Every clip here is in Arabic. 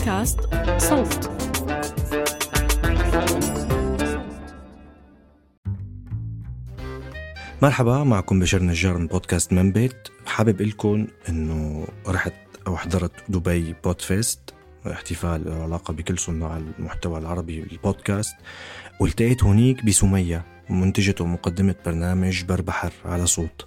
بودكاست صوت. مرحبا معكم بشر نجار من بودكاست منبت. حابب لكم إنه رحت أو حضرت دبي PodFest احتفال له علاقة بكل صناع المحتوى العربي البودكاست. والتقيت هونيك بسمية منتجة ومقدمة برنامج بر بحر على صوت.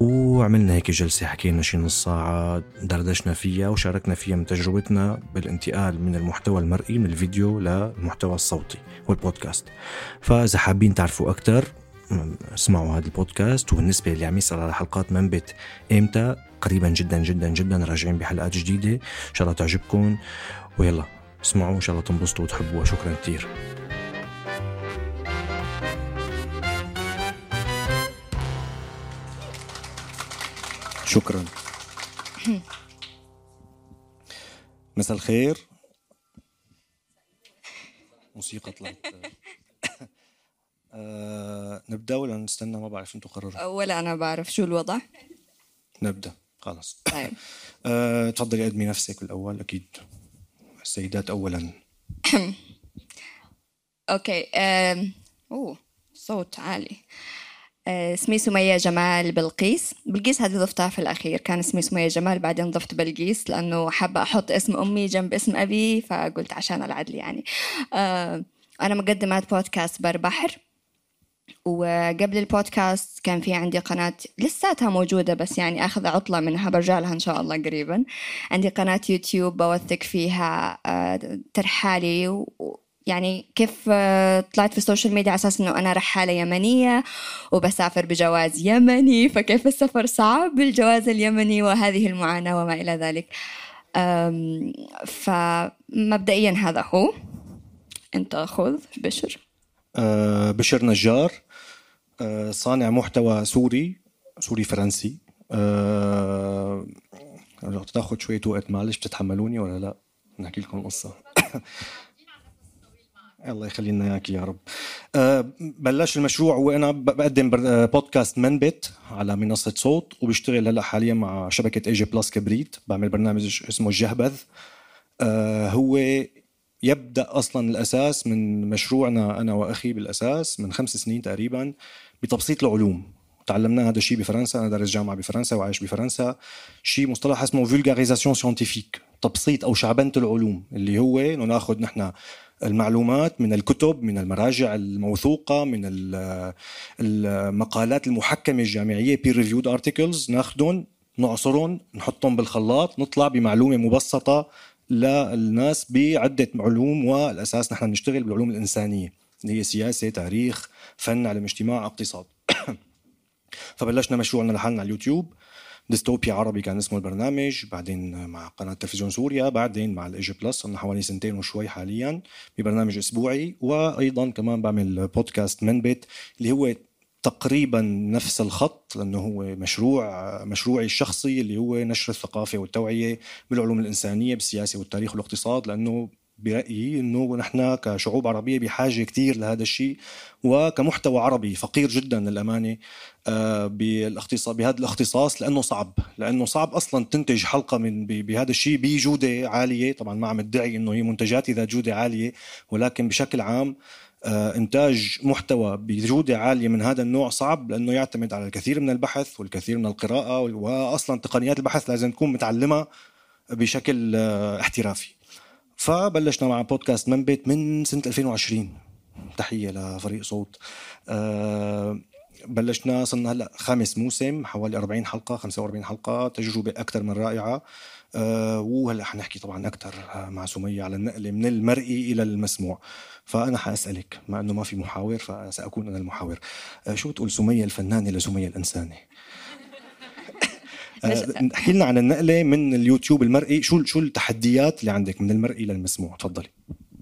وعملنا هيك جلسة حكينا شي نص ساعة دردشنا فيها وشاركنا فيها من تجربتنا بالانتقال من المحتوى المرئي من الفيديو للمحتوى الصوتي والبودكاست. فإذا حابين تعرفوا أكثر اسمعوا هذا البودكاست. وبالنسبة اللي عم يسأل على حلقات منبت إمتى قريبا جدا جدا جدا راجعين بحلقات جديدة. إن شاء الله تعجبكم. ويلا اسمعوا إن شاء الله تنبسطوا وتحبوها. شكرا كثير شكرا. مساء الخير. موسيقى طلعت. آه نبدأ ولا نستنى ما بعرف أنتم قرروا ولا أنا بعرف شو الوضع. نبدأ. خلص طيب. آه، تفضلي قدمي نفسك بالاول أكيد. السيدات اولا. أوكي. أم... أوه صوت عالي. اسمي سمية جمال بلقيس. بلقيس هذه ضفتها في الأخير. كان اسمي سمية جمال بعدين ضفت بلقيس لأنه حابة أحط اسم أمي جنب اسم أبي فقلت عشان العدل يعني. أه، أنا مقدمة بودكاست بر بحر. وقبل البودكاست كان في عندي قناة لساتها موجودة بس يعني أخذ عطلة منها برجع لها إن شاء الله قريبا. عندي قناة يوتيوب بوثق فيها آه، ترحالي يعني كيف آه، طلعت في السوشيال ميديا على أساس إنه أنا رحالة يمنية وبسافر بجواز يمني فكيف السفر صعب بالجواز اليمني وهذه المعاناة وما إلى ذلك. فمبدئيا هذا هو. أنت خذ بشر. آه بشر نجار. آه صانع محتوى سوري سوري فرنسي. رح تاخذ شوية وقت معلش بتتحملوني ولا لا؟ نحكي لكم قصة. الله يخلي لنا إياك يا رب. أه بلش المشروع وأنا بقدم آه، بودكاست منبت على منصة صوت وبشتغل هلأ حاليا مع شبكة اي جي بلس كبريت بعمل برنامج اسمه الجهبذ أه هو يبدأ أصلا الأساس من مشروعنا أنا وأخي بالأساس من خمس سنين تقريبا بتبسيط العلوم. تعلمنا هذا الشيء بفرنسا أنا دارس جامعة بفرنسا وعايش بفرنسا. شيء مصطلح اسمه vulgarisation scientifique تبسيط أو شعبنة العلوم اللي هو انه ناخذ نحن المعلومات من الكتب من المراجع الموثوقة من ال- المقالات المحكمة الجامعية peer reviewed articles. ناخذهم نعصرهم نحطهم بالخلاط نطلع بمعلومة مبسطة للناس بعدة علوم والأساس نحن بنشتغل بالعلوم الإنسانية اللي هي سياسة تاريخ فن علم اجتماع اقتصاد. فبلشنا مشروعنا لحالنا على اليوتيوب. ديستوبيا عربي كان اسمه البرنامج بعدين مع قناة تلفزيون سوريا بعدين مع الايجي بلس صرنا حوالي سنتين وشوي حاليا ببرنامج أسبوعي. وأيضا كمان بعمل بودكاست منبت اللي هو تقريبا نفس الخط لأنه هو مشروع مشروعي الشخصي اللي هو نشر الثقافة والتوعية بالعلوم الإنسانية بالسياسة والتاريخ والاقتصاد لأنه برأيي إنه نحن كشعوب عربية بحاجة كثير لهذا الشيء وكمحتوى عربي فقير جدا للأمانة آه، بالاختصاص بهذا الاختصاص لأنه صعب لأنه صعب أصلا تنتج حلقة من بهذا الشيء بجودة عالية طبعا ما عم ادعي إنه هي منتجاتي ذات جودة عالية ولكن بشكل عام آه، إنتاج محتوى بجودة عالية من هذا النوع صعب لأنه يعتمد على الكثير من البحث والكثير من القراءة واصلا تقنيات البحث لازم تكون متعلمة بشكل آه، احترافي. فبلشنا مع بودكاست منبت من سنة 2020 تحية لفريق صوت. آه، بلشنا صرنا هلأ خامس موسم حوالي 40 حلقة 45 حلقة تجربة أكثر من رائعة. أه وهلأ حنحكي طبعا أكثر مع سمية على النقله من المرئي إلى المسموع. فأنا حأسألك مع إنه ما في محاور فسأكون أنا المحاور. أه شو بتقول سمية الفنانة لسمية الإنسانة؟ احكي لنا عن النقلة من اليوتيوب المرئي. شو شو التحديات اللي عندك من المرئي للمسموع؟ تفضلي.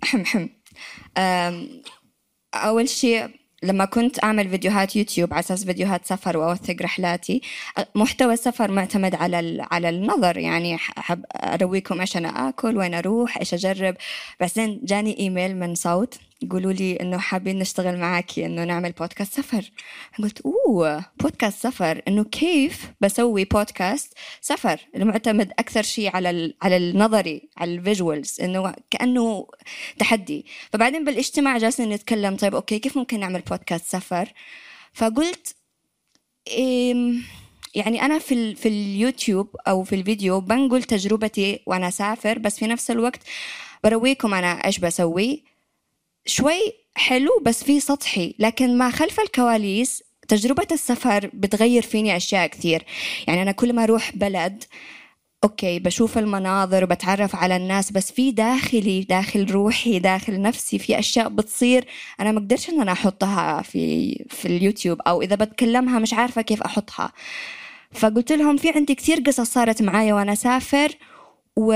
حم حم أول شيء لما كنت أعمل فيديوهات يوتيوب على أساس فيديوهات سفر وأوثق رحلاتي محتوى السفر معتمد على على النظر. يعني احب أرويكم إيش أنا آكل وين أروح إيش أجرب. بعدين جاني إيميل من صوت. يقولوا لي إنه حابين نشتغل معاكي إنه نعمل بودكاست سفر. قلت أوه بودكاست سفر؟ إنه كيف بسوي بودكاست سفر؟ المعتمد أكثر شيء على على النظري على ال visuals إنه كأنه تحدي. فبعدين بالاجتماع جالسين نتكلم طيب okay كيف ممكن نعمل بودكاست سفر؟ فقلت يعني أنا في في اليوتيوب أو في الفيديو بنقل تجربتي وأنا أسافر بس في نفس الوقت برويكم أنا إيش بسوي. شوي حلو بس في سطحي. لكن ما خلف الكواليس تجربة السفر بتغير فيني أشياء كثير. يعني أنا كل ما أروح بلد okay بشوف المناظر وبتعرف على الناس بس في داخلي داخل روحي داخل نفسي في أشياء بتصير أنا ما أقدرش إن أنا أحطها في في اليوتيوب أو إذا بتكلمها مش عارفة كيف أحطها. فقلت لهم في عندي كثير قصص صارت معايا وأنا سافر و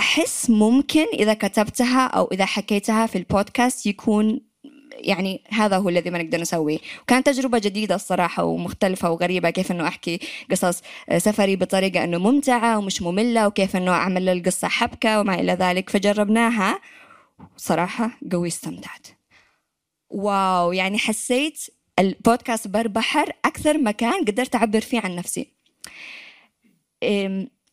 أحس ممكن إذا كتبتها أو إذا حكيتها في البودكاست يكون يعني هذا هو الذي ما نقدر نسويه. وكانت تجربة جديدة الصراحة ومختلفة وغريبة كيف أنه أحكي قصص سفري بطريقة أنه ممتعة ومش مملة وكيف أنه أعمل القصة حبكة وما إلى ذلك. فجربناها صراحة قوي استمتعت. wow يعني حسيت البودكاست بر بحر أكثر مكان قدرت أعبر فيه عن نفسي.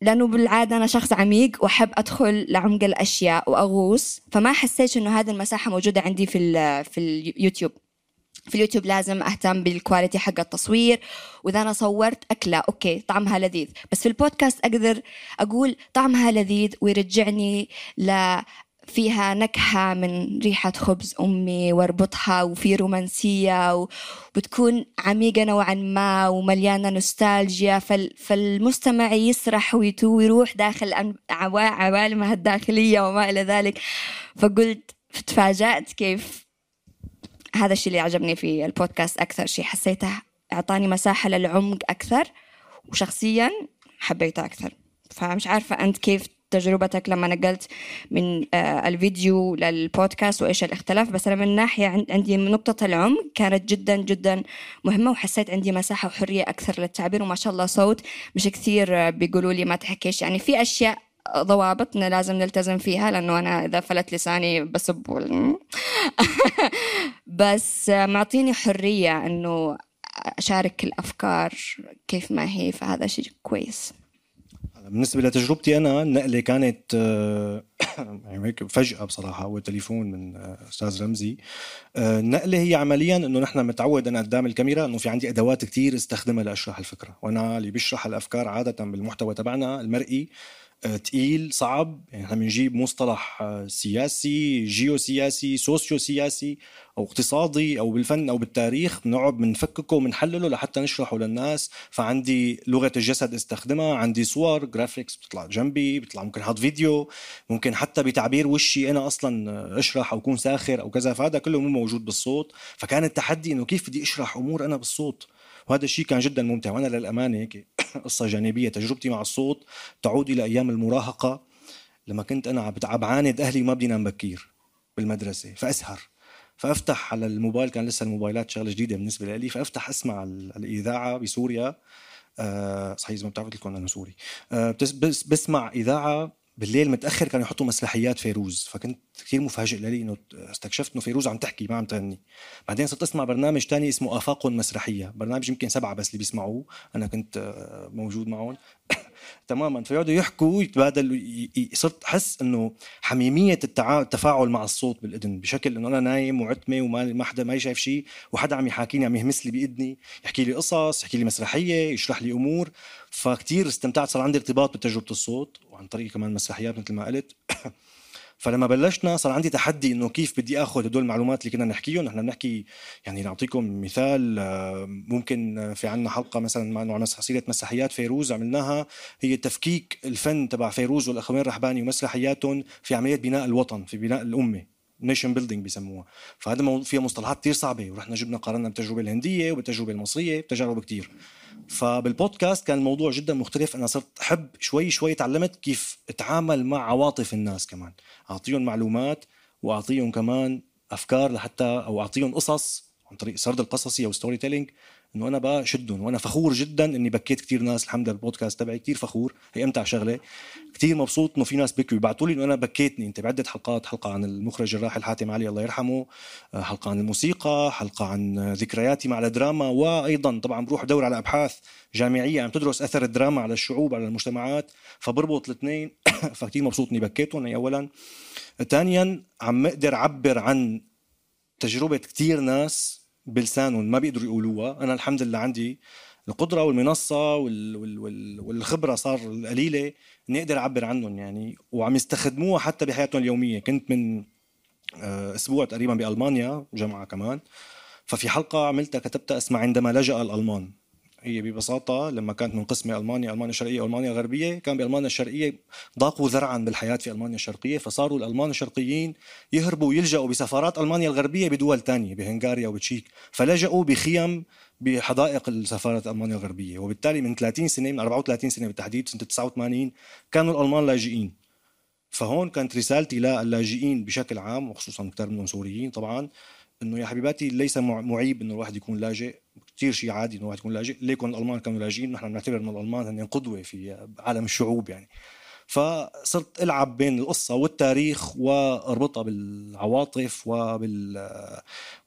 لأنه بالعادة أنا شخص عميق وأحب أدخل لعمق الأشياء وأغوص فما حسيت إنه هذه المساحة موجودة عندي في في اليوتيوب في اليوتيوب لازم أهتم بال quality حق التصوير وإذا أنا صورت أكلة okay طعمها لذيذ. بس في البودكاست أقدر أقول طعمها لذيذ ويرجعني ل فيها نكهة من ريحة خبز أمي واربطها وفي رومانسية وبتكون عميقة نوعا ما ومليانة نوستالجيا. فالمستمع يسرح ويتو ويروح داخل عوالمها الداخلية وما إلى ذلك. فقلت تفاجأت كيف هذا الشيء اللي عجبني في البودكاست أكثر شيء حسيته أعطاني مساحة للعمق أكثر وشخصيا حبيته أكثر. فمش عارفة أنت كيف تجربتك لما نقلت من آه، الفيديو للبودكاست وإيش الاختلاف بس أنا من ناحية عندي نقطة العمق كانت جدا جدا مهمة وحسيت عندي مساحة وحرية أكثر للتعبير وما شاء الله صوت مش كثير بيقولوا لي ما تحكيش. يعني في أشياء ضوابط لازم نلتزم فيها لأنه أنا إذا فلت لساني بسب بس معطيني حرية إنه أشارك الأفكار كيف ما هي فهذا شيء كويس. بالنسبة لتجربتي أنا النقله كانت آه، يعني هيك فجأة بصراحة اول تليفون من آه، أستاذ رمزي. آه، النقله هي عمليا إنه نحن متعود أنا قدام الكاميرا إنه في عندي أدوات كتير استخدمها لأشرح الفكرة. وأنا اللي بيشرح الأفكار عادة بالمحتوى تبعنا المرئي. تقيل صعب. يعني إحنا بنجيب مصطلح سياسي جيوسياسي سوسيو سياسي أو اقتصادي أو بالفن أو بالتاريخ بنقعد بنفككه وبنحلله لحتى نشرحه للناس. فعندي لغة الجسد استخدمها عندي صور جرافيكس بتطلع جنبي بيطلع ممكن أحط فيديو ممكن حتى بتعبير وشي أنا أصلا أشرح أو أكون ساخر أو كذا. فهذا كله مو موجود بالصوت. فكان التحدي إنه كيف بدي أشرح أمور أنا بالصوت؟ وهذا الشيء كان جدا ممتع وأنا للأمانة هيك قصة جانبية. تجربتي مع الصوت تعود إلى أيام المراهقة لما كنت أنا عم بعاند أهلي ما بدي انام بكير بالمدرسة فأسهر. فأفتح على الموبايل كان لسه الموبايلات شغلة جديدة بالنسبة لي فأفتح أسمع الإذاعة بسوريا. أه صحيح ما بتعرفوا لكن أنا سوري. أه بس بسمع إذاعة بالليل متأخر كانوا يحطوا مسرحيات فيروز فكنت كثير مفاجئ لي إنه استكشفت إنه فيروز عم تحكي ما عم تغني. بعدين صرت أسمع برنامج تاني اسمه افاق مسرحية برنامج يمكن سبعة بس اللي بيسمعوه أنا كنت آه، موجود معهم. تماما. فيقعدوا يحكوا يتبادلوا صرت أحس إنه حميمية التعا... التفاعل مع الصوت بالإذن بشكل إنه أنا نايم وعتمة وما ما حدا ما شايف شيء وحدا عم يحاكيني عم يهمس لي بإذني يحكي لي قصص يحكي لي مسرحية يشرح لي أمور. فكتير استمتعت صار عندي ارتباط بتجربة الصوت وعن طريق كمان مسرحيات مثل ما قلت. فلما بلشنا صار عندي تحدي إنه كيف بدي آخذ هدول المعلومات اللي كنا نحكيهم. نحن بنحكي يعني نعطيكم مثال آه، ممكن في عنا حلقة مثلا مع انه سلسله مسرحيات فيروز عملناها. هي تفكيك الفن تبع فيروز والاخوين الرحباني ومسرحياتهم في عملية بناء الوطن في بناء الأمة nation building بيسموها فهذا فيها مصطلحات كثير صعبة ورحنا جبنا قارنا بالتجربة الهندية وبالتجربه المصرية بتجارب كثير فبالبودكاست كان الموضوع جدا مختلف. أنا صرت أحب شوي شوي تعلمت كيف أتعامل مع عواطف الناس كمان. أعطيهم معلومات وأعطيهم كمان أفكار لحتى أو أعطيهم قصص عن طريق سرد القصصي أو storytelling إنه أنا بشدهم وأنا فخور جدا إني بكيت كثير ناس الحمد لله البودكاست تبعي كثير فخور هي أمتع شغلة. كثير مبسوط إنه في ناس بكوا بيبعثوا لي إنه أنا بكيتني. أنت بعده حلقات حلقة عن المخرج الراحل حاتم علي الله يرحمه آه، حلقة عن الموسيقى حلقة عن ذكرياتي مع الدراما وأيضا طبعا بروح ادور على أبحاث جامعية عم تدرس أثر الدراما على الشعوب على المجتمعات. فبربط الاثنين. فكتير مبسوط إني بكيتهم اولا. ثانيا عم أقدر أعبر عن تجربة كثير ناس بلسانهم ما بيقدروا يقولوها. أنا الحمد لله عندي القدرة والمنصة وال وال والخبرة صار القليله اني أقدر أعبر عنهم يعني وعم يستخدموها حتى بحياتهم اليومية. كنت من آه، أسبوع تقريبا بألمانيا جامعه كمان. ففي حلقة عملتها كتبتها اسمها عندما لجأ الألمان. هي ببساطة لما كانت منقسمه ألمانيا ألمانيا الشرقيه والمانيا الغربيه كان بألمانيا الشرقية ضاقوا ذرعا بالحياة في ألمانيا الشرقية فصاروا الألمان الشرقيين يهربوا ويلجأوا بسفارات ألمانيا الغربية بدول ثانية بهنغاريا وبتشيك فلجأوا بخيم بحدائق السفارات المانيا الغربية وبالتالي من 30 سنة من 34 سنة بالتحديد سنة 89 كانوا الألمان لاجئين. فهون كانت رسالتي للاجئين بشكل عام وخصوصا كثير منهم سوريين طبعا إنه يا حبيباتي ليس معيب إنه الواحد يكون لاجئ كثير شيء عادي إنه الواحد يكون لاجئ. ليكن الألمان كانوا لاجئين نحن بنعتبر إنه الألمان هن قدوة في عالم الشعوب يعني. فصرت ألعب بين القصة والتاريخ وأربطها بالعواطف وبال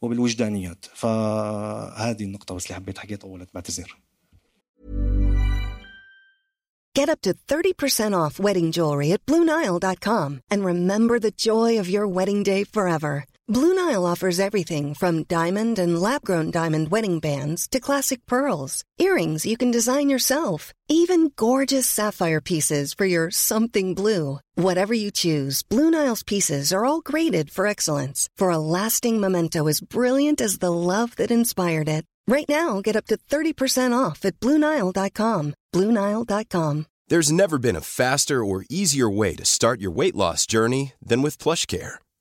وبالوجدانيات. فهذه النقطة بس اللي حبيت حكيت اول بعتذر. Get up to 30% off wedding jewelry at BlueNile.com and remember the joy of your wedding day forever. Blue Nile offers everything from diamond and lab grown diamond wedding bands to classic pearls, earrings you can design yourself, even gorgeous sapphire pieces for your something blue. Whatever you choose, Blue Nile's pieces are all graded for excellence for a lasting memento as brilliant as the love that inspired it. Right now, get up to 30% off at BlueNile.com. BlueNile.com. There's never been a faster or easier way to start your weight loss journey than with PlushCare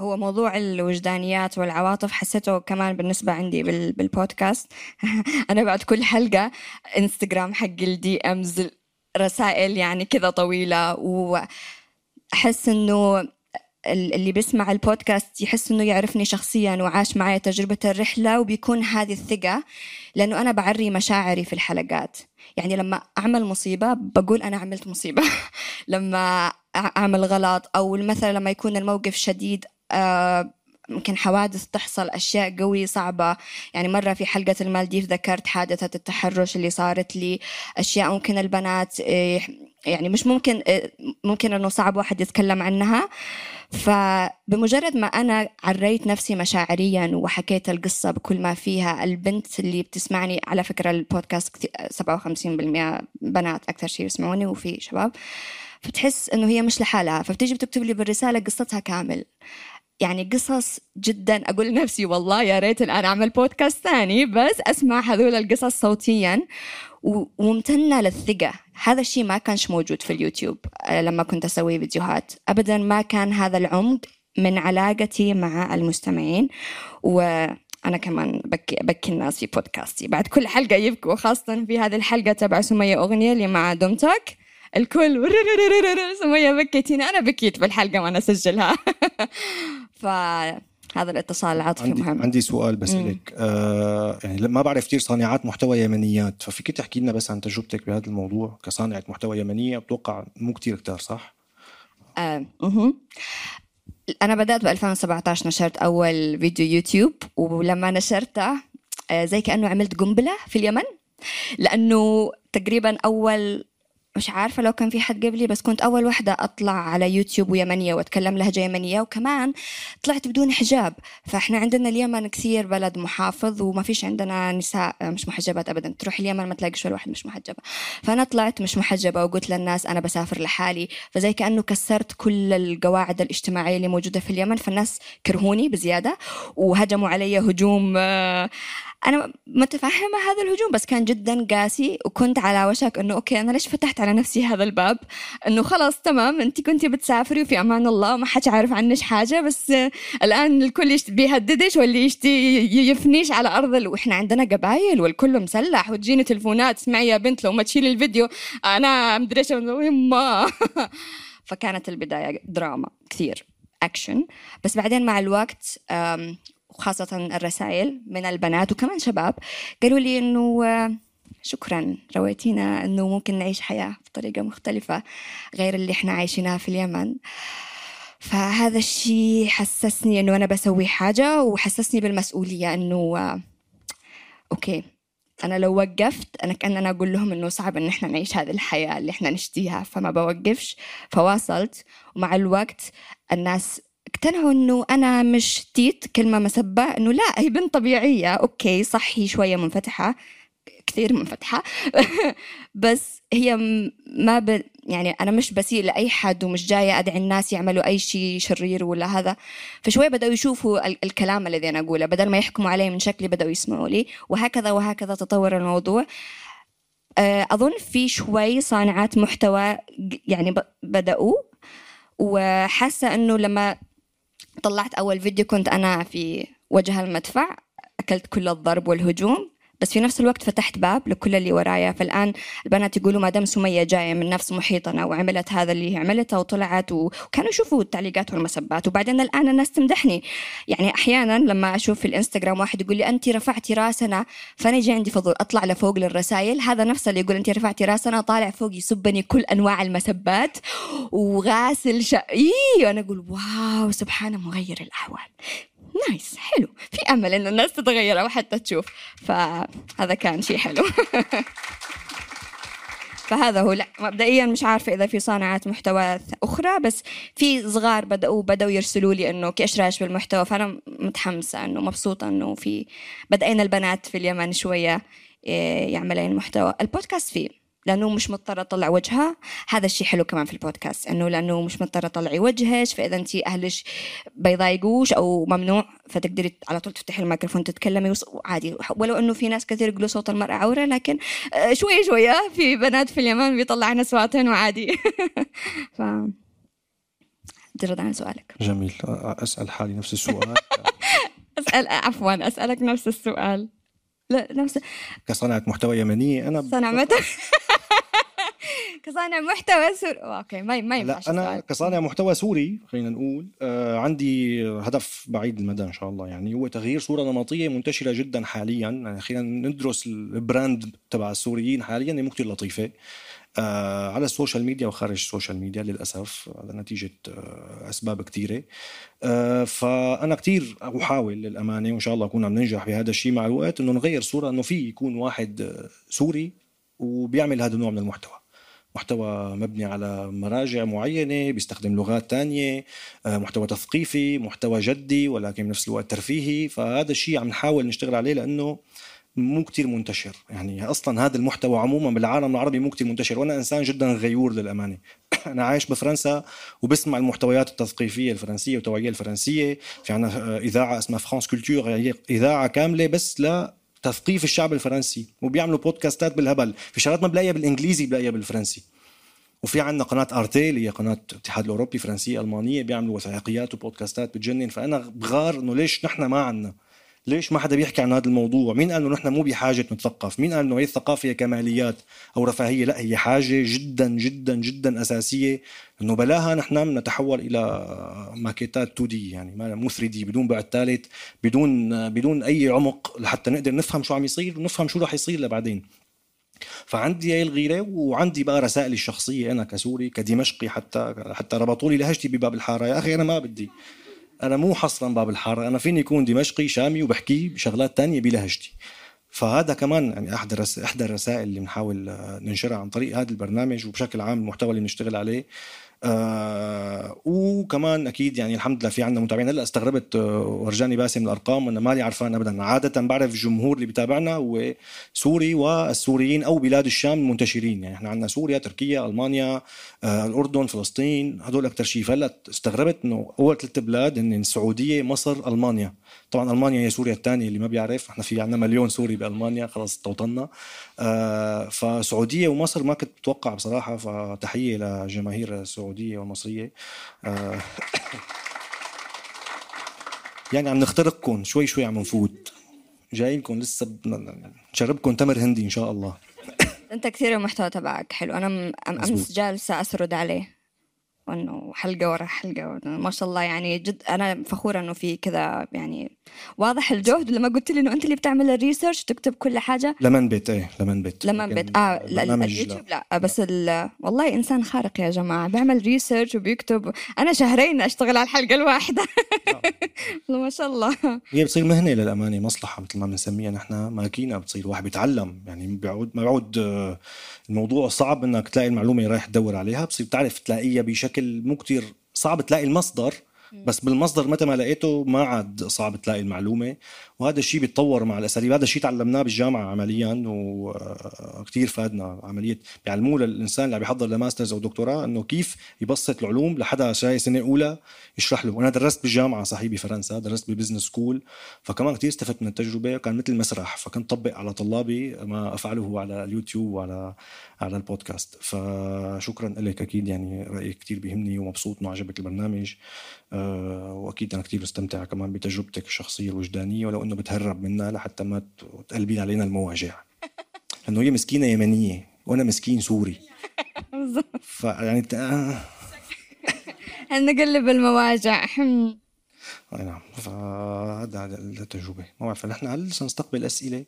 هو موضوع الوجدانيات والعواطف حسيته كمان بالنسبة عندي بالبودكاست. أنا بعد كل حلقة إنستغرام حق الدي أمز رسائل يعني كذا طويلة وأحس إنه اللي بيسمع البودكاست يحس إنه يعرفني شخصيا وعاش معي تجربة الرحلة وبيكون هذه الثقة لأنه أنا بعري مشاعري في الحلقات. يعني لما أعمل مصيبة بقول أنا عملت مصيبة. لما أعمل غلط أو مثلا لما يكون الموقف شديد آه، ممكن حوادث تحصل أشياء قوية صعبة. يعني مرة في حلقة المالديف ذكرت حادثة التحرش اللي صارت لي. أشياء ممكن البنات آه، يعني مش ممكن آه، ممكن إنه صعب واحد يتكلم عنها. فبمجرد ما أنا عريت نفسي مشاعريا وحكيت القصة بكل ما فيها البنت اللي بتسمعني على فكرة البودكاست 57% بنات أكثر شيء يسمعوني وفي شباب. فتحس إنه هي مش لحالها. فبتيجي بتكتب لي بالرسالة قصتها كامل. يعني قصص جدا. أقول لنفسي والله يا ريت الآن أعمل بودكاست ثاني بس أسمع هذول القصص صوتيا وممتنة للثقة. هذا الشيء ما كانش موجود في اليوتيوب آه، لما كنت أسوي فيديوهات. ابدا ما كان هذا العمق من علاقتي مع المستمعين وأنا كمان بكي بكي الناس في بودكاستي بعد كل حلقة يبكوا خاصه في هذه الحلقة تبع سمية أغنية اللي مع دومتك الكل سمية بكيت هنا أنا بكيت بالحلقة وأنا أسجلها فهذا الاتصال العاطفي عندي مهم عندي سؤال بسألك آه يعني ما بعرف كثير صانعات محتوى يمنيات ففيك تحكي لنا بس عن تجربتك بهذا الموضوع كصانعة محتوى يمنية بتوقع مو كثير كتار صح؟ آه،. أنا بدأت ب 2017 نشرت أول فيديو يوتيوب ولما نشرته آه، زي كأنه عملت قنبلة في اليمن لأنه تقريبا أول مش عارفة لو كان في حد قبلي بس كنت أول واحدة أطلع على يوتيوب ويمنية وأتكلم لهجة يمنية وكمان طلعت بدون حجاب. فإحنا عندنا اليمن كثير بلد محافظ وما فيش عندنا نساء مش محجبات أبدا. تروح اليمن ما تلاقيش ولا واحد مش محجبة. فأنا طلعت مش محجبة وقلت للناس أنا بسافر لحالي. فزي كأنه كسرت كل القواعد الاجتماعية اللي موجودة في اليمن. فالناس كرهوني بزيادة وهجموا علي هجوم آه، أنا متفهمة هذا الهجوم بس كان جدا قاسي وكنت على وشك إنه okay أنا ليش فتحت على نفسي هذا الباب إنه خلاص تمام أنت كنتي بتسافري وفي أمان الله ما حدش عارف عنش حاجة بس الآن الكل بيهددش واللي يشتي يفنيش على أرض. وإحنا عندنا قبايل والكل مسلح وتجيني تلفونات اسمعي يا بنت لو ما تشيلي الفيديو أنا مدري إيش يما فكانت البداية دراما كثير أكشن بس بعدين مع الوقت وخاصة الرسائل من البنات وكمان شباب قالوا لي إنه آه، شكرا رويتينا إنه ممكن نعيش حياة بطريقة مختلفة غير اللي إحنا عايشينها في اليمن. فهذا الشيء حسسني إنه أنا بسوي حاجة وحسسني بالمسؤولية إنه آه، أوكي أنا لو وقفت أنا كأن أنا أقول لهم إنه صعب إن إحنا نعيش هذه الحياة اللي إحنا نشتيها فما بوقفش فواصلت. ومع الوقت الناس اقتنعوا إنه أنا مش تيت كلمة مسبة إنه لا هي بنت طبيعية. okay صح هي شوية منفتحة كثير منفتحة. بس هي ما ب... يعني أنا مش بسيء لأي حد ومش جاية أدعي الناس يعملوا أي شيء شرير ولا هذا. فشوي بدأوا يشوفوا ال- الكلام الذي أنا أقوله. بدل ما يحكموا علي من شكلي بدأوا يسمعوا لي. وهكذا وهكذا تطور الموضوع. آه، أظن في شوي صانعات محتوى يعني بدأوا. وحاسة إنه لما طلعت أول فيديو كنت أنا في وجه المدفع أكلت كل الضرب والهجوم. بس في نفس الوقت فتحت باب لكل اللي ورايا. فالآن البنات يقولوا ما دام سمية جاية من نفس محيطنا وعملت هذا اللي هي عملته وطلعت وكانوا يشوفوا التعليقات والمسبات. وبعدين الآن الناس تمدحني. يعني أحيانا لما أشوف في الإنستغرام واحد يقول لي أنت رفعتي راسنا فأنا يجي عندي فضول أطلع لفوق للرسائل. هذا نفسه اللي يقول أنت رفعتي راسنا طالع فوق يسبني كل أنواع المسبات وغاسل شا إيه! أنا أقول واو! سبحانه مغير الأحوال. نايس حلو. في أمل إن الناس تتغير أو حتى تشوف. فهذا كان شيء حلو. فهذا هو. لا مبدئيا مش عارفة إذا في صانعات محتوى أخرى بس في صغار بدأوا بدأوا يرسلوا لي إنه كيف رايش بالمحتوى. فأنا متحمسة إنه مبسوطة إنه في بدأنا البنات في اليمن شوية إيه، يعملين محتوى. البودكاست فيه. لأنه مش مضطرة اطلع وجهها. هذا الشيء حلو كمان في البودكاست إنه لأنه مش مضطرة تطلعي وجهك فإذا انت أهلش بيضايقوش أو ممنوع فتقدري على طول تفتحي الميكروفون تتكلمي عادي ولو إنه في ناس كثير يقولوا صوت المرأة عورة لكن آه، شوية شوية في بنات في اليمن بيطلعن اصواتهن وعادي. ف عن سؤالك. جميل. أسأل حالي نفس السؤال. أسأل عفوا أسألك نفس السؤال. لا نفس كصانعة محتوى يمنية أنا صنع متى كصانع محتوى سور okay ما ما لا ينفعش أنا السؤال. كصانع محتوى سوري خلينا نقول آه عندي هدف بعيد المدى إن شاء الله يعني هو تغيير صورة نمطية منتشرة جدا حاليا. يعني خلينا ندرس ال brand تبع السوريين حاليا مو كثير لطيفة. على السوشيال ميديا وخارج السوشيال ميديا للأسف هذا نتيجة آه أسباب كثيرة. آه فأنا كثير أحاول للأمانة وإن شاء الله أكون عم ننجح بهذا الشيء مع الوقت إنه نغير صورة إنه في يكون واحد آه، سوري وبيعمل هذا النوع من المحتوى. محتوى مبني على مراجع معينة بيستخدم لغات تانية آه، محتوى تثقيفي محتوى جدي ولكن بنفس الوقت ترفيهي. فهذا الشيء عم نحاول نشتغل عليه لأنه مو كتير منتشر. يعني أصلا هذا المحتوى عموما بالعالم العربي مو كتير منتشر. وأنا إنسان جدا غيور للأمانة. أنا عايش بفرنسا وبسمع المحتويات التثقيفية الفرنسية والتوعية الفرنسية. في عنا آه، إذاعة اسمها فرانس كولتور هي إذاعة كاملة بس لا تثقيف الشعب الفرنسي. وبيعملوا بودكاستات بالهبل. في شغلات ما بلاقيها بالإنجليزي بلاقيها بالفرنسي. وفي عندنا قناة أرتي اللي هي قناة الاتحاد الأوروبي فرنسية ألمانية. بيعملوا وثائقيات وبودكاستات بتجنن فأنا بغار إنه ليش نحن ما عندنا؟ ليش ما حدا بيحكي عن هذا الموضوع؟ مين قال إنه نحن مو بحاجة نتثقف؟ مين قال إنه هي الثقافة هي كماليات أو رفاهية؟ لا هي حاجة جدا جدا جدا أساسية إنه بلاها نحن نتحول إلى ماكيتات 2 دي يعني مو 3 دي بدون بعد ثالث بدون بدون أي عمق لحتى نقدر نفهم شو عم يصير ونفهم شو رح يصير لبعدين. فعندي هاي الغيرة وعندي بقى رسائلي الشخصية أنا كسوري كدمشقي حتى حتى ربطوا لي لهجتي بباب الحارة. يا أخي أنا ما بدي. أنا مو حصرا باب الحارة أنا فيني يكون دمشقي شامي وبحكي بشغلات تانية بلهجتي فهذا كمان يعني أحد احدى الرسائل اللي بنحاول ننشرها عن طريق هذا البرنامج وبشكل عام المحتوى اللي بنشتغل عليه. آه وكمان أكيد يعني الحمد لله في عندنا متابعين. هلأ استغربت آه ورجاني باسم الأرقام أنا مالي عرفان ابدا. عادة بعرف الجمهور اللي بيتابعنا هو سوري والسوريين أو بلاد الشام المنتشرين. يعني إحنا عندنا سوريا تركيا ألمانيا آه الأردن فلسطين هدول أكثر شيء. فهلأ استغربت إنه أول ثلاث بلاد هن السعودية مصر ألمانيا. طبعا ألمانيا هي سوريا الثانية اللي ما بيعرف. إحنا في عندنا مليون سوري بألمانيا خلص توطنا آه فسعودية ومصر ما كنت متوقع بصراحة فتحية لجماهير السعودية والمصرية. آه يعني عم نخترقكم شوي شوي عم نفوت. جايينكم لسه نشربكم تمر هندي إن شاء الله. أنت كثير المحتوى تبعك حلو. أنا أمس جالسة أسرد عليه. وإنه حلقة ورا حلقة ما شاء الله يعني جد أنا فخورة إنه في كذا يعني واضح الجهد لما قلت لي إنه أنت اللي بتعمل ال research تكتب كل حاجة؟ لمن بيت إيه لمن بيت. لمن بيت. آه لا اليوتيوب لا, لا. بس والله إنسان خارق يا جماعة. بيعمل research وبيكتب. أنا شهرين أشتغل على الحلقة الواحدة. ما شاء الله. هي بتصير مهنة للأمانة مصلحة مثل ما بنسميها. نحن ماكينه بتصير واحد بيتعلم. يعني بيعود ما بيعود آه، الموضوع صعب إنك تلاقي المعلومة رايح تدور عليها. بصير تعرف تلاقيها بشكل مو كتير صعب. تلاقي المصدر بس بالمصدر متى ما لقيته ما عاد صعب تلاقي المعلومة. وهذا الشيء بيتطور مع الأساليب. هذا الشيء تعلمناه بالجامعة عمليا وكثير أفادنا عملية. بيعلموه للانسان اللي عم يحضر ل masters أو دكتوراه إنه كيف يبسط العلوم لحدا جاي سنة أولى يشرح له. وأنا درست بالجامعة صحيح بفرنسا درست ب business school. فكمان كثير استفدت من التجربة. كان مثل مسرح فكنت طبق على طلابي ما أفعله على اليوتيوب وعلى على البودكاست. فشكرا لك أكيد يعني رأيك كثير بيهمني ومبسوط إنه عجبك البرنامج. أه وأكيد أنا كثير بستمتع كمان بتجربتك الشخصية الوجدانية ولو إنه بتهرب منها لحتى ما تقلبين علينا المواجع. لأنه هي مسكينة يمنية وأنا مسكين سوري. بالضبط. فيعني آه. نقلب المواجع. أي نعم. فهذا التجربه ما بعرف نحن هل سنستقبل أسئلة؟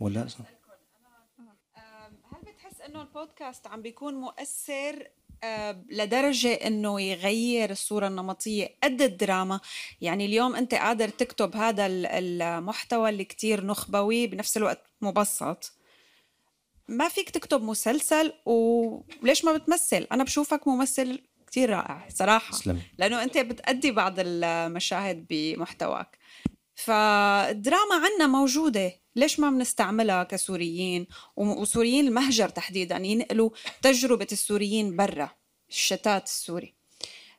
ولا هل بتحس إنه البودكاست عم بيكون مؤثر آه، لدرجة إنه يغير الصورة النمطية قد الدراما. يعني اليوم أنت قادر تكتب هذا المحتوى اللي كتير نخبوي بنفس الوقت مبسط. ما فيك تكتب مسلسل وليش ما بتمثل؟ أنا بشوفك ممثل كتير رائع صراحة. سلم. لأنه أنت بتأدي بعض المشاهد بمحتواك. فالدراما عنا موجودة. ليش ما بنستعملها كسوريين؟ وسوريين المهجر تحديدا ينقلوا تجربة السوريين برا الشتات السوري.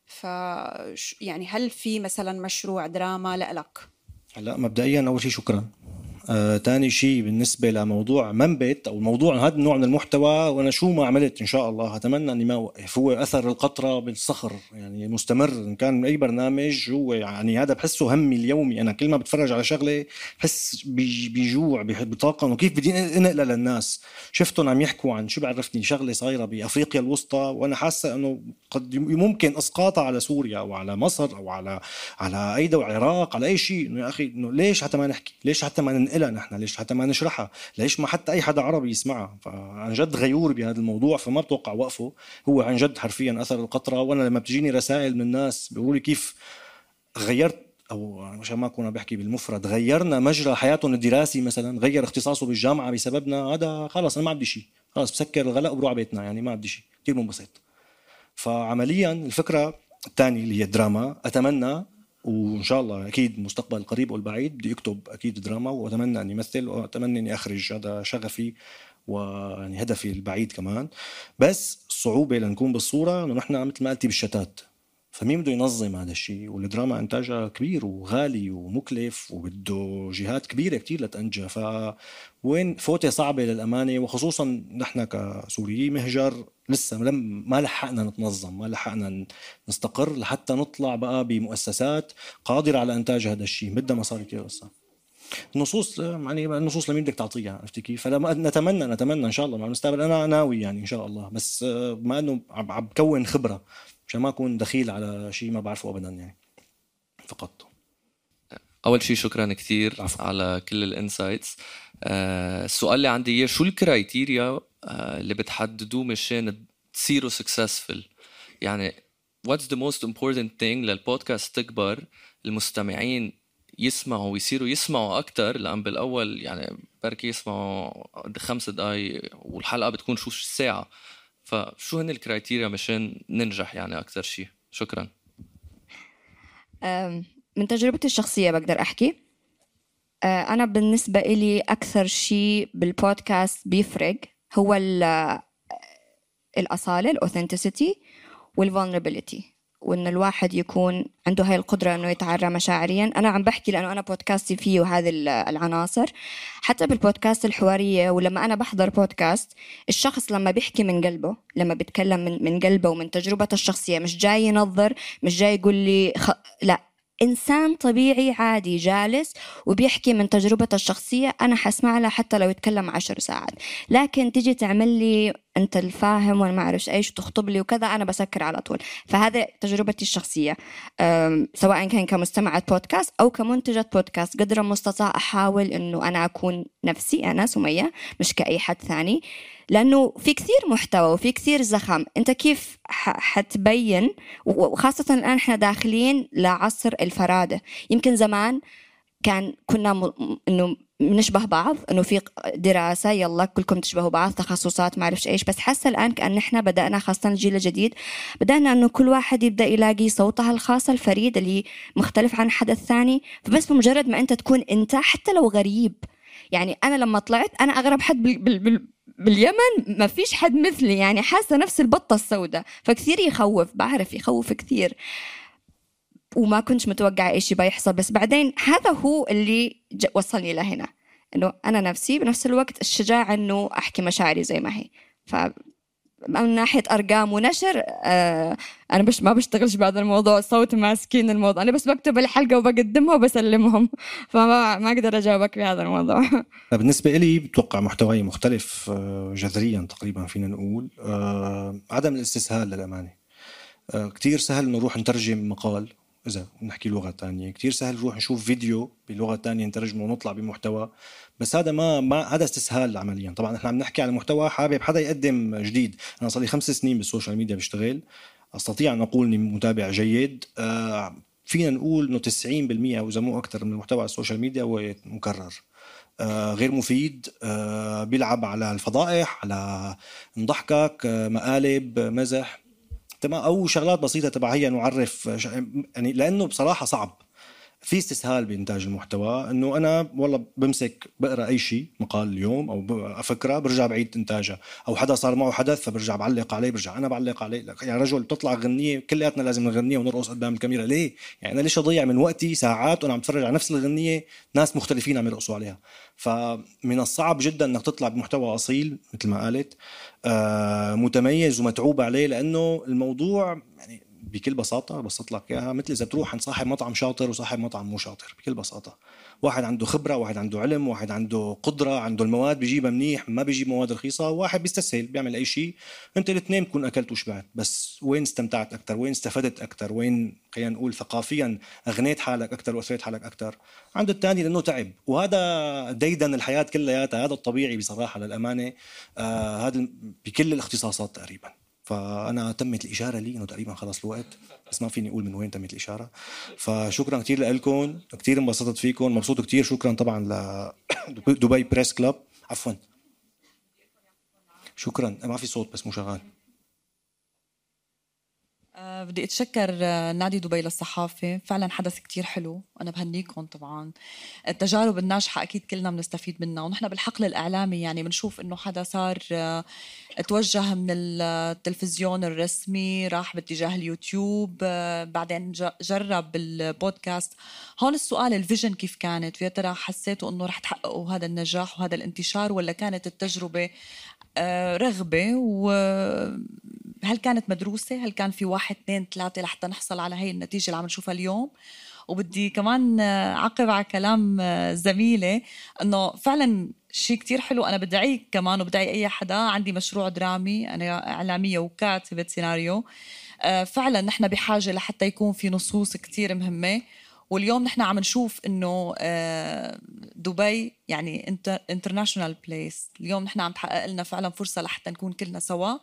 ف يعني هل في مثلا مشروع دراما لإلك؟ هلا مبدئيا أول شيء شكرا. آه، تاني شيء بالنسبة لموضوع منبت أو موضوع هذا النوع من المحتوى وأنا شو ما عملت إن شاء الله أتمنى إني ما أوقف. هو أثر القطرة بالصخر يعني مستمر. إن كان أي برنامج هو يعني هذا بحسه همي اليومي. أنا كل ما بتفرج على شغلة بحس بجوع بطاقة إنه كيف بدي إنقلها للناس. شفتهم عم يحكوا عن شو بعرفني شغلة صايرة بأفريقيا الوسطى وأنا حاسة إنه قد ممكن أسقاطها على سوريا أو على مصر أو على على أي دوله العراق على أي شيء. إنه يا أخي إنه ليش حتى ما نحكي؟ ليش حتى ما ننقلها نحن ليش حتى ما نشرحها؟ ليش ما حتى أي حدا عربي يسمعها؟ فعن جد غيور بهذا الموضوع فما بتوقع وقفه. هو عن جد حرفيا أثر القطرة. وأنا لما بتجيني رسائل من الناس بيقولوا لي كيف غيرت أو مشان ما أكون عم بحكي بالمفرد غيرنا مجرى حياتهم الدراسي مثلا غير اختصاصه بالجامعة بسببنا هذا خلص أنا ما بدي شيء. خلص بسكر الغلاء وبروح على بيتنا يعني ما بدي شيء. كثير منبسط. فعمليا الفكرة الثانية اللي هي الدراما أتمنى وإن شاء الله أكيد المستقبل القريب والبعيد بدي اكتب أكيد دراما وأتمنى اني امثل وأتمنى اني اخرج هذا شغفي ويعني هدفي البعيد كمان. بس الصعوبه لنكون بالصورة إنه نحن مثل ما قلتي بالشتات. فمين بده ينظم هذا الشيء؟ والدراما إنتاجها كبير وغالي ومكلف وبده جهات كبيرة كتير لتنجح فوين فوتة صعبة للأمانة وخصوصا نحن كسوريين مهجر لسه لم ما لحقنا نتنظم ما لحقنا نستقر لحتى نطلع بقى بمؤسسات قادرة على إنتاج هذا الشيء. بدها مصاري كثير قصه النصوص يعني النصوص لمين بدك تعطيها؟ عرفت كيف؟ فلا نتمنى نتمنى إن شاء الله مع المستقبل. أنا ناوي يعني إن شاء الله بس ما إنه عم بكون خبرة مشان ما أكون دخيل على شيء ما بعرفه ابدا يعني. فقط. أول شيء شكرا كثير على كل ال insights. آه السؤال اللي عندي اياه شو ال criteria آه اللي بتحددوه مشان تصيروا successful يعني what's the most important thing للبودكاست تكبر المستمعين يسمعوا ويصيروا يسمعوا أكثر لأن بالأول يعني بركي يسمعوا خمس دقائق والحلقة بتكون شو ساعة. فشو هن ال criteria مشان ننجح يعني أكثر شيء شكرا. من تجربتي الشخصية بقدر أحكي. أه، أنا بالنسبة إلي أكثر شيء بالبودكاست بيفرق هو الأصالة ال authenticity وال vulnerability وإن الواحد يكون عنده هاي القدرة إنه يتعرى مشاعريا. أنا عم بحكي لأنه أنا بودكاستي فيه هذه العناصر. حتى بالبودكاست الحوارية ولما أنا بحضر بودكاست الشخص لما بيحكي من قلبه لما بيتكلم من من قلبه ومن تجربته الشخصية مش جاي ينظر مش جاي يقول لي خ... لا إنسان طبيعي عادي جالس وبيحكي من تجربته الشخصية أنا حسمع له حتى لو يتكلم عشر ساعات. لكن تيجي تعمل لي أنت الفاهم وأنا ما أعرف إيش وتخطب لي وكذا أنا بسكر على طول. فهذا تجربتي الشخصية سواء كان كمستمعة بودكاست أو كمنتجة بودكاست. قدر المستطاع أحاول أنه أنا أكون نفسي أنا سمية مش كأي حد ثاني. لأنه في كثير محتوى وفي كثير زخم. أنت كيف حتبين؟ وخاصة الآن إحنا داخلين لعصر الفرادة. يمكن زمان كان كنا م... إنه بنشبه بعض إنه في دراسة يلا كلكم تشبهوا بعض تخصصات ما أعرفش إيش بس حاسة الآن كأن إحنا بدأنا خاصة الجيل الجديد بدأنا إنه كل واحد يبدأ يلاقي صوتها الخاص الفريد اللي مختلف عن حد الثاني فبس بمجرد ما أنت تكون أنت حتى لو غريب يعني أنا لما طلعت أنا أغرب حد بال... بال... بال... باليمن ما فيش حد مثلي يعني حاسة نفس البطة السوداء فكثير يخوف بعرف يخوف كثير. وما كنت متوقعة إيش يبغى يحصل بس بعدين هذا هو اللي وصلني لهنا إنه أنا نفسي بنفس الوقت الشجاعة إنه أحكي مشاعري زي ما هي. ف من ناحية أرقام ونشر آه أنا بش ما بشتغلش بهذا الموضوع صوت ماسكين الموضوع. أنا بس بكتب الحلقة وبقدمها وبسلمهم فما ما أقدر أجاوبك في هذا الموضوع. بالنسبة لي بتوقع محتواي مختلف آه، جذريا تقريبا فينا نقول آه عدم الاستسهال للأمانة. آه كتير سهل نروح نترجم مقال. إذا نحكي لغة ثانية كثير سهل نروح نشوف فيديو بلغة ثانية نترجمه ونطلع بمحتوى بس هذا ما ما هذا استسهال عمليا. طبعا إحنا عم نحكي على محتوى حابب حدا يقدم جديد. أنا صار لي خمس سنين بالسوشيال ميديا بشتغل. أستطيع أن أقول إني متابع جيد. آه فينا نقول إنه 90% أو إذا مو أكثر من المحتوى على السوشيال ميديا هو مكرر. آه غير مفيد. آه بيلعب على الفضائح على نضحكك آه مقالب مزح. تمام أو شغلات بسيطة تبع هي نعرف يعني لأنه بصراحة صعب. في استسهال بإنتاج المحتوى إنه أنا والله بمسك بقرأ أي شيء مقال اليوم أو فكره برجع بعيد انتاجها أو حدا صار معه حدث فبرجع بعلق عليه برجع أنا بعلق عليه. يعني رجل بتطلع غنية كلياتنا لازم نغنيها ونرقص قدام الكاميرا. ليه؟ يعني أنا ليش أضيع من وقتي ساعات وأنا عم بتفرج على نفس الغنية ناس مختلفين عم يرقصوا عليها. فمن الصعب جدا إنك تطلع بمحتوى أصيل مثل ما قالت آه متميز ومتعوب عليه لأنه الموضوع بكل بساطة بسط لك إياها مثل إذا تروح عند صاحب مطعم شاطر وصاحب مطعم مو شاطر بكل بساطة. واحد عنده خبرة واحد عنده علم واحد عنده قدرة عنده المواد بيجيبها منيح ما بيجيب مواد رخيصة وواحد بيستسهل بيعمل أي شيء. أنت الاثنين بكون أكلت وشبعت بس وين استمتعت أكثر وين استفدت أكثر وين خلينا نقول ثقافيا أغنيت حالك أكثر وأثريت حالك أكثر عند الثاني لأنه تعب. وهذا ديدن الحياة كلياتها هذا الطبيعي بصراحة للأمانة. آه هذا بكل الاختصاصات تقريبا. فأنا تمت الإشارة لي إنه تقريبا خلص الوقت. بس ما فيني أقول من وين تمت الإشارة. فشكرا كثير لكم كثير انبسطت فيكم. مبسوط كثير شكرا طبعا ل دبي بريس كلاب عفوا. شكرا. ما في صوت بس مو شغال. بدي أتشكر آه، نادي دبي للصحافة. فعلا حدث كتير حلو. أنا بهنيكم طبعا. التجارب الناجحة أكيد كلنا بنستفيد منها. ونحن بالحقل الاعلامي يعني بنشوف إنه حدا صار آه، توجه من التلفزيون الرسمي راح باتجاه اليوتيوب آه، بعدين جرب البودكاست. هون السؤال ال vision كيف كانت؟ ويا ترى حسيتوا إنه رح تحققوا هذا النجاح وهذا الانتشار ولا كانت التجربة رغبة و هل كانت مدروسة؟ هل كان في واحد اثنين ثلاثة لحتى نحصل على هي النتيجة اللي عم نشوفها اليوم؟ وبدي كمان أعقب على كلام زميلي إنه فعلا شيء كتير حلو أنا بدعيك كمان وبدعي أي حدا عندي مشروع درامي أنا إعلامية وكاتبة سيناريو آه، فعلا نحن بحاجة لحتى يكون في نصوص كتير مهمة واليوم نحن عم نشوف إنه آه، دبي يعني international place اليوم نحن عم تحقق لنا فعلا فرصة لحتى نكون كلنا سوا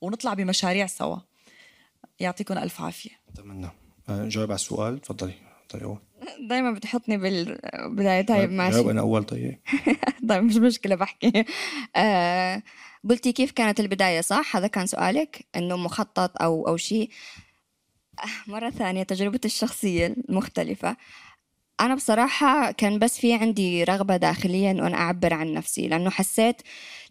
ونطلع بمشاريع سوا. يعطيكم ألف عافية. أتمنى. آه، جاوب على السؤال. تفضلي. طيب. دائما بتحطني بالبداية. طيب ماشي. جاوب أنا أول. طيب. طيب مش مشكلة بحكي. آه قلتي كيف كانت البداية صح؟ هذا كان سؤالك؟ إنه مخطط أو أو شيء؟ مرة ثانية تجربتي الشخصية المختلفة. أنا بصراحة كان بس في عندي رغبة داخليا إنه أنا أعبر عن نفسي لأنه حسيت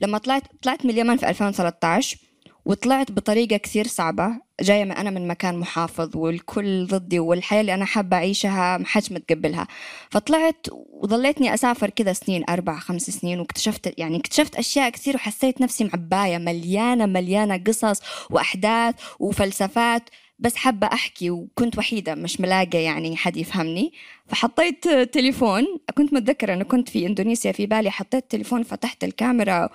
لما طلعت طلعت من اليمن في 2013 وطلعت بطريقة كثير صعبة جاية من أنا من مكان محافظ والكل ضدي والحياة اللي أنا حابة أعيشها ما حدش متقبلها. فطلعت وظليتني أسافر كذا سنين أربع خمس سنين واكتشفت يعني اكتشفت أشياء كثير وحسيت نفسي معباية مليانة مليانة قصص وأحداث وفلسفات. بس حابة أحكي وكنت وحيدة مش ملاقة يعني حد يفهمني فحطيت تليفون. كنت متذكرة أنه كنت في إندونيسيا في بالي حطيت تليفون فتحت الكاميرا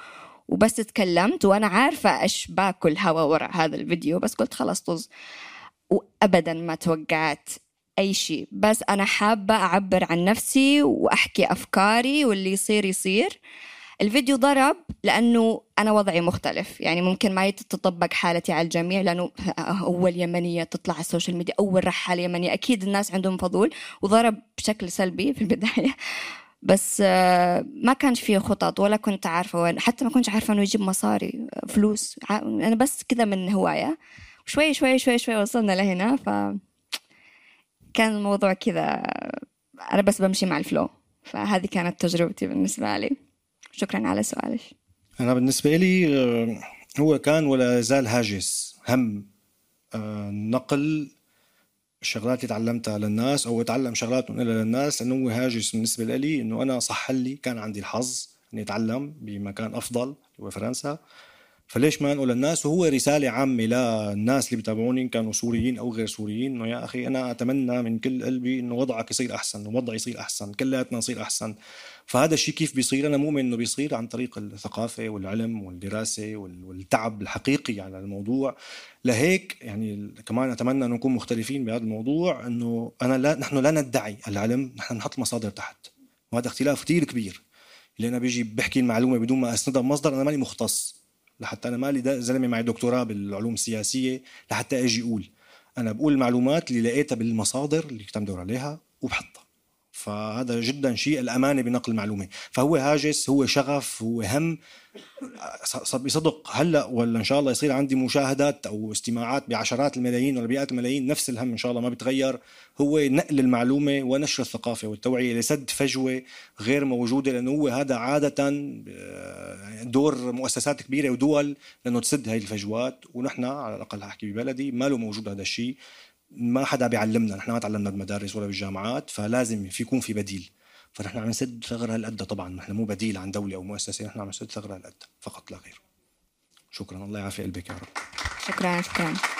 وبس تكلمت وأنا عارفة إيش باكل هوا وراء هذا الفيديو بس قلت خلاص طز. وأبدا ما توقعت أي شيء. بس أنا حابة أعبر عن نفسي وأحكي أفكاري واللي يصير يصير. الفيديو ضرب لأنه أنا وضعي مختلف. يعني ممكن ما تطبق حالتي على الجميع لأنه أول يمنية تطلع على السوشيال ميديا أول رحالة يمنية. أكيد الناس عندهم فضول. وضرب بشكل سلبي في البداية. بس ما كان في خطط ولا كنت عارفة وين. حتى ما كنت عارفة إنه يجيب مصاري فلوس. أنا بس كذا من هواية. شوي شوي شوي شوي وصلنا لهنا. ف كان الموضوع كذا أنا بس بمشي مع الفلو. فهذه كانت تجربتي بالنسبة لي. شكرا على سؤالك. أنا بالنسبة لي آه، هو كان ولا زال هاجس. هم آه، نقل الشغلات اللي تعلمتها للناس أو اتعلم شغلات ونقلها للناس لأنه هو هاجس. بالنسبة لي إنه أنا صح لي كان عندي الحظ إني أتعلم بمكان أفضل هو فرنسا. فليش ما انقل للناس وهو رسالة عامة للناس اللي بيتابعوني إن كانوا سوريين أو غير سوريين. إنه يا أخي أنا أتمنى من كل قلبي إنه وضعك يصير أحسن ووضعي يصير أحسن كلياتنا نصير أحسن. فهذا الشيء كيف بيصير؟ أنا مؤمن إنه بيصير عن طريق الثقافة والعلم والدراسة والتعب الحقيقي على الموضوع. لهيك يعني كمان أتمنى انه نكون مختلفين بهذا الموضوع إنه أنا لا نحن لا ندعي العلم نحن نحط مصادر تحت. وهذا اختلاف كثير كبير. اللي أنا بيجي بحكي المعلومة بدون ما أسندها بمصدر أنا ماني مختص. لحتى أنا مالي زلمة معي دكتوراه بالعلوم السياسية لحتى أجي أقول. أنا بقول المعلومات اللي لقيتها بالمصادر اللي كنت بدور عليها وبحطها. فهذا جدا شيء الأمانة بنقل المعلومة. فهو هاجس هو شغف هو هم. بصدق. هلأ ولا إن شاء الله يصير عندي مشاهدات أو استماعات بعشرات الملايين ولا مئات الملايين نفس الهم إن شاء الله ما بيتغير هو نقل المعلومة ونشر الثقافة والتوعية لسد فجوة غير موجودة لأنه هو هذا عادة آه، دور مؤسسات كبيرة ودول لأنه تسد هاي الفجوات. ونحن على الأقل احكي ببلدي ما له موجود هذا الشيء. ما حدا بيعلمنا نحن ما تعلمنا بالمدارس ولا بالجامعات فلازم في يكون في بديل. فنحن عم نسد ثغرة هالقد طبعا نحن مو بديل عن دولة أو مؤسسة نحن عم نسد ثغرة هالقد فقط لا غير شكرا الله يعافي قلبك يا رب. شكرا شكرا.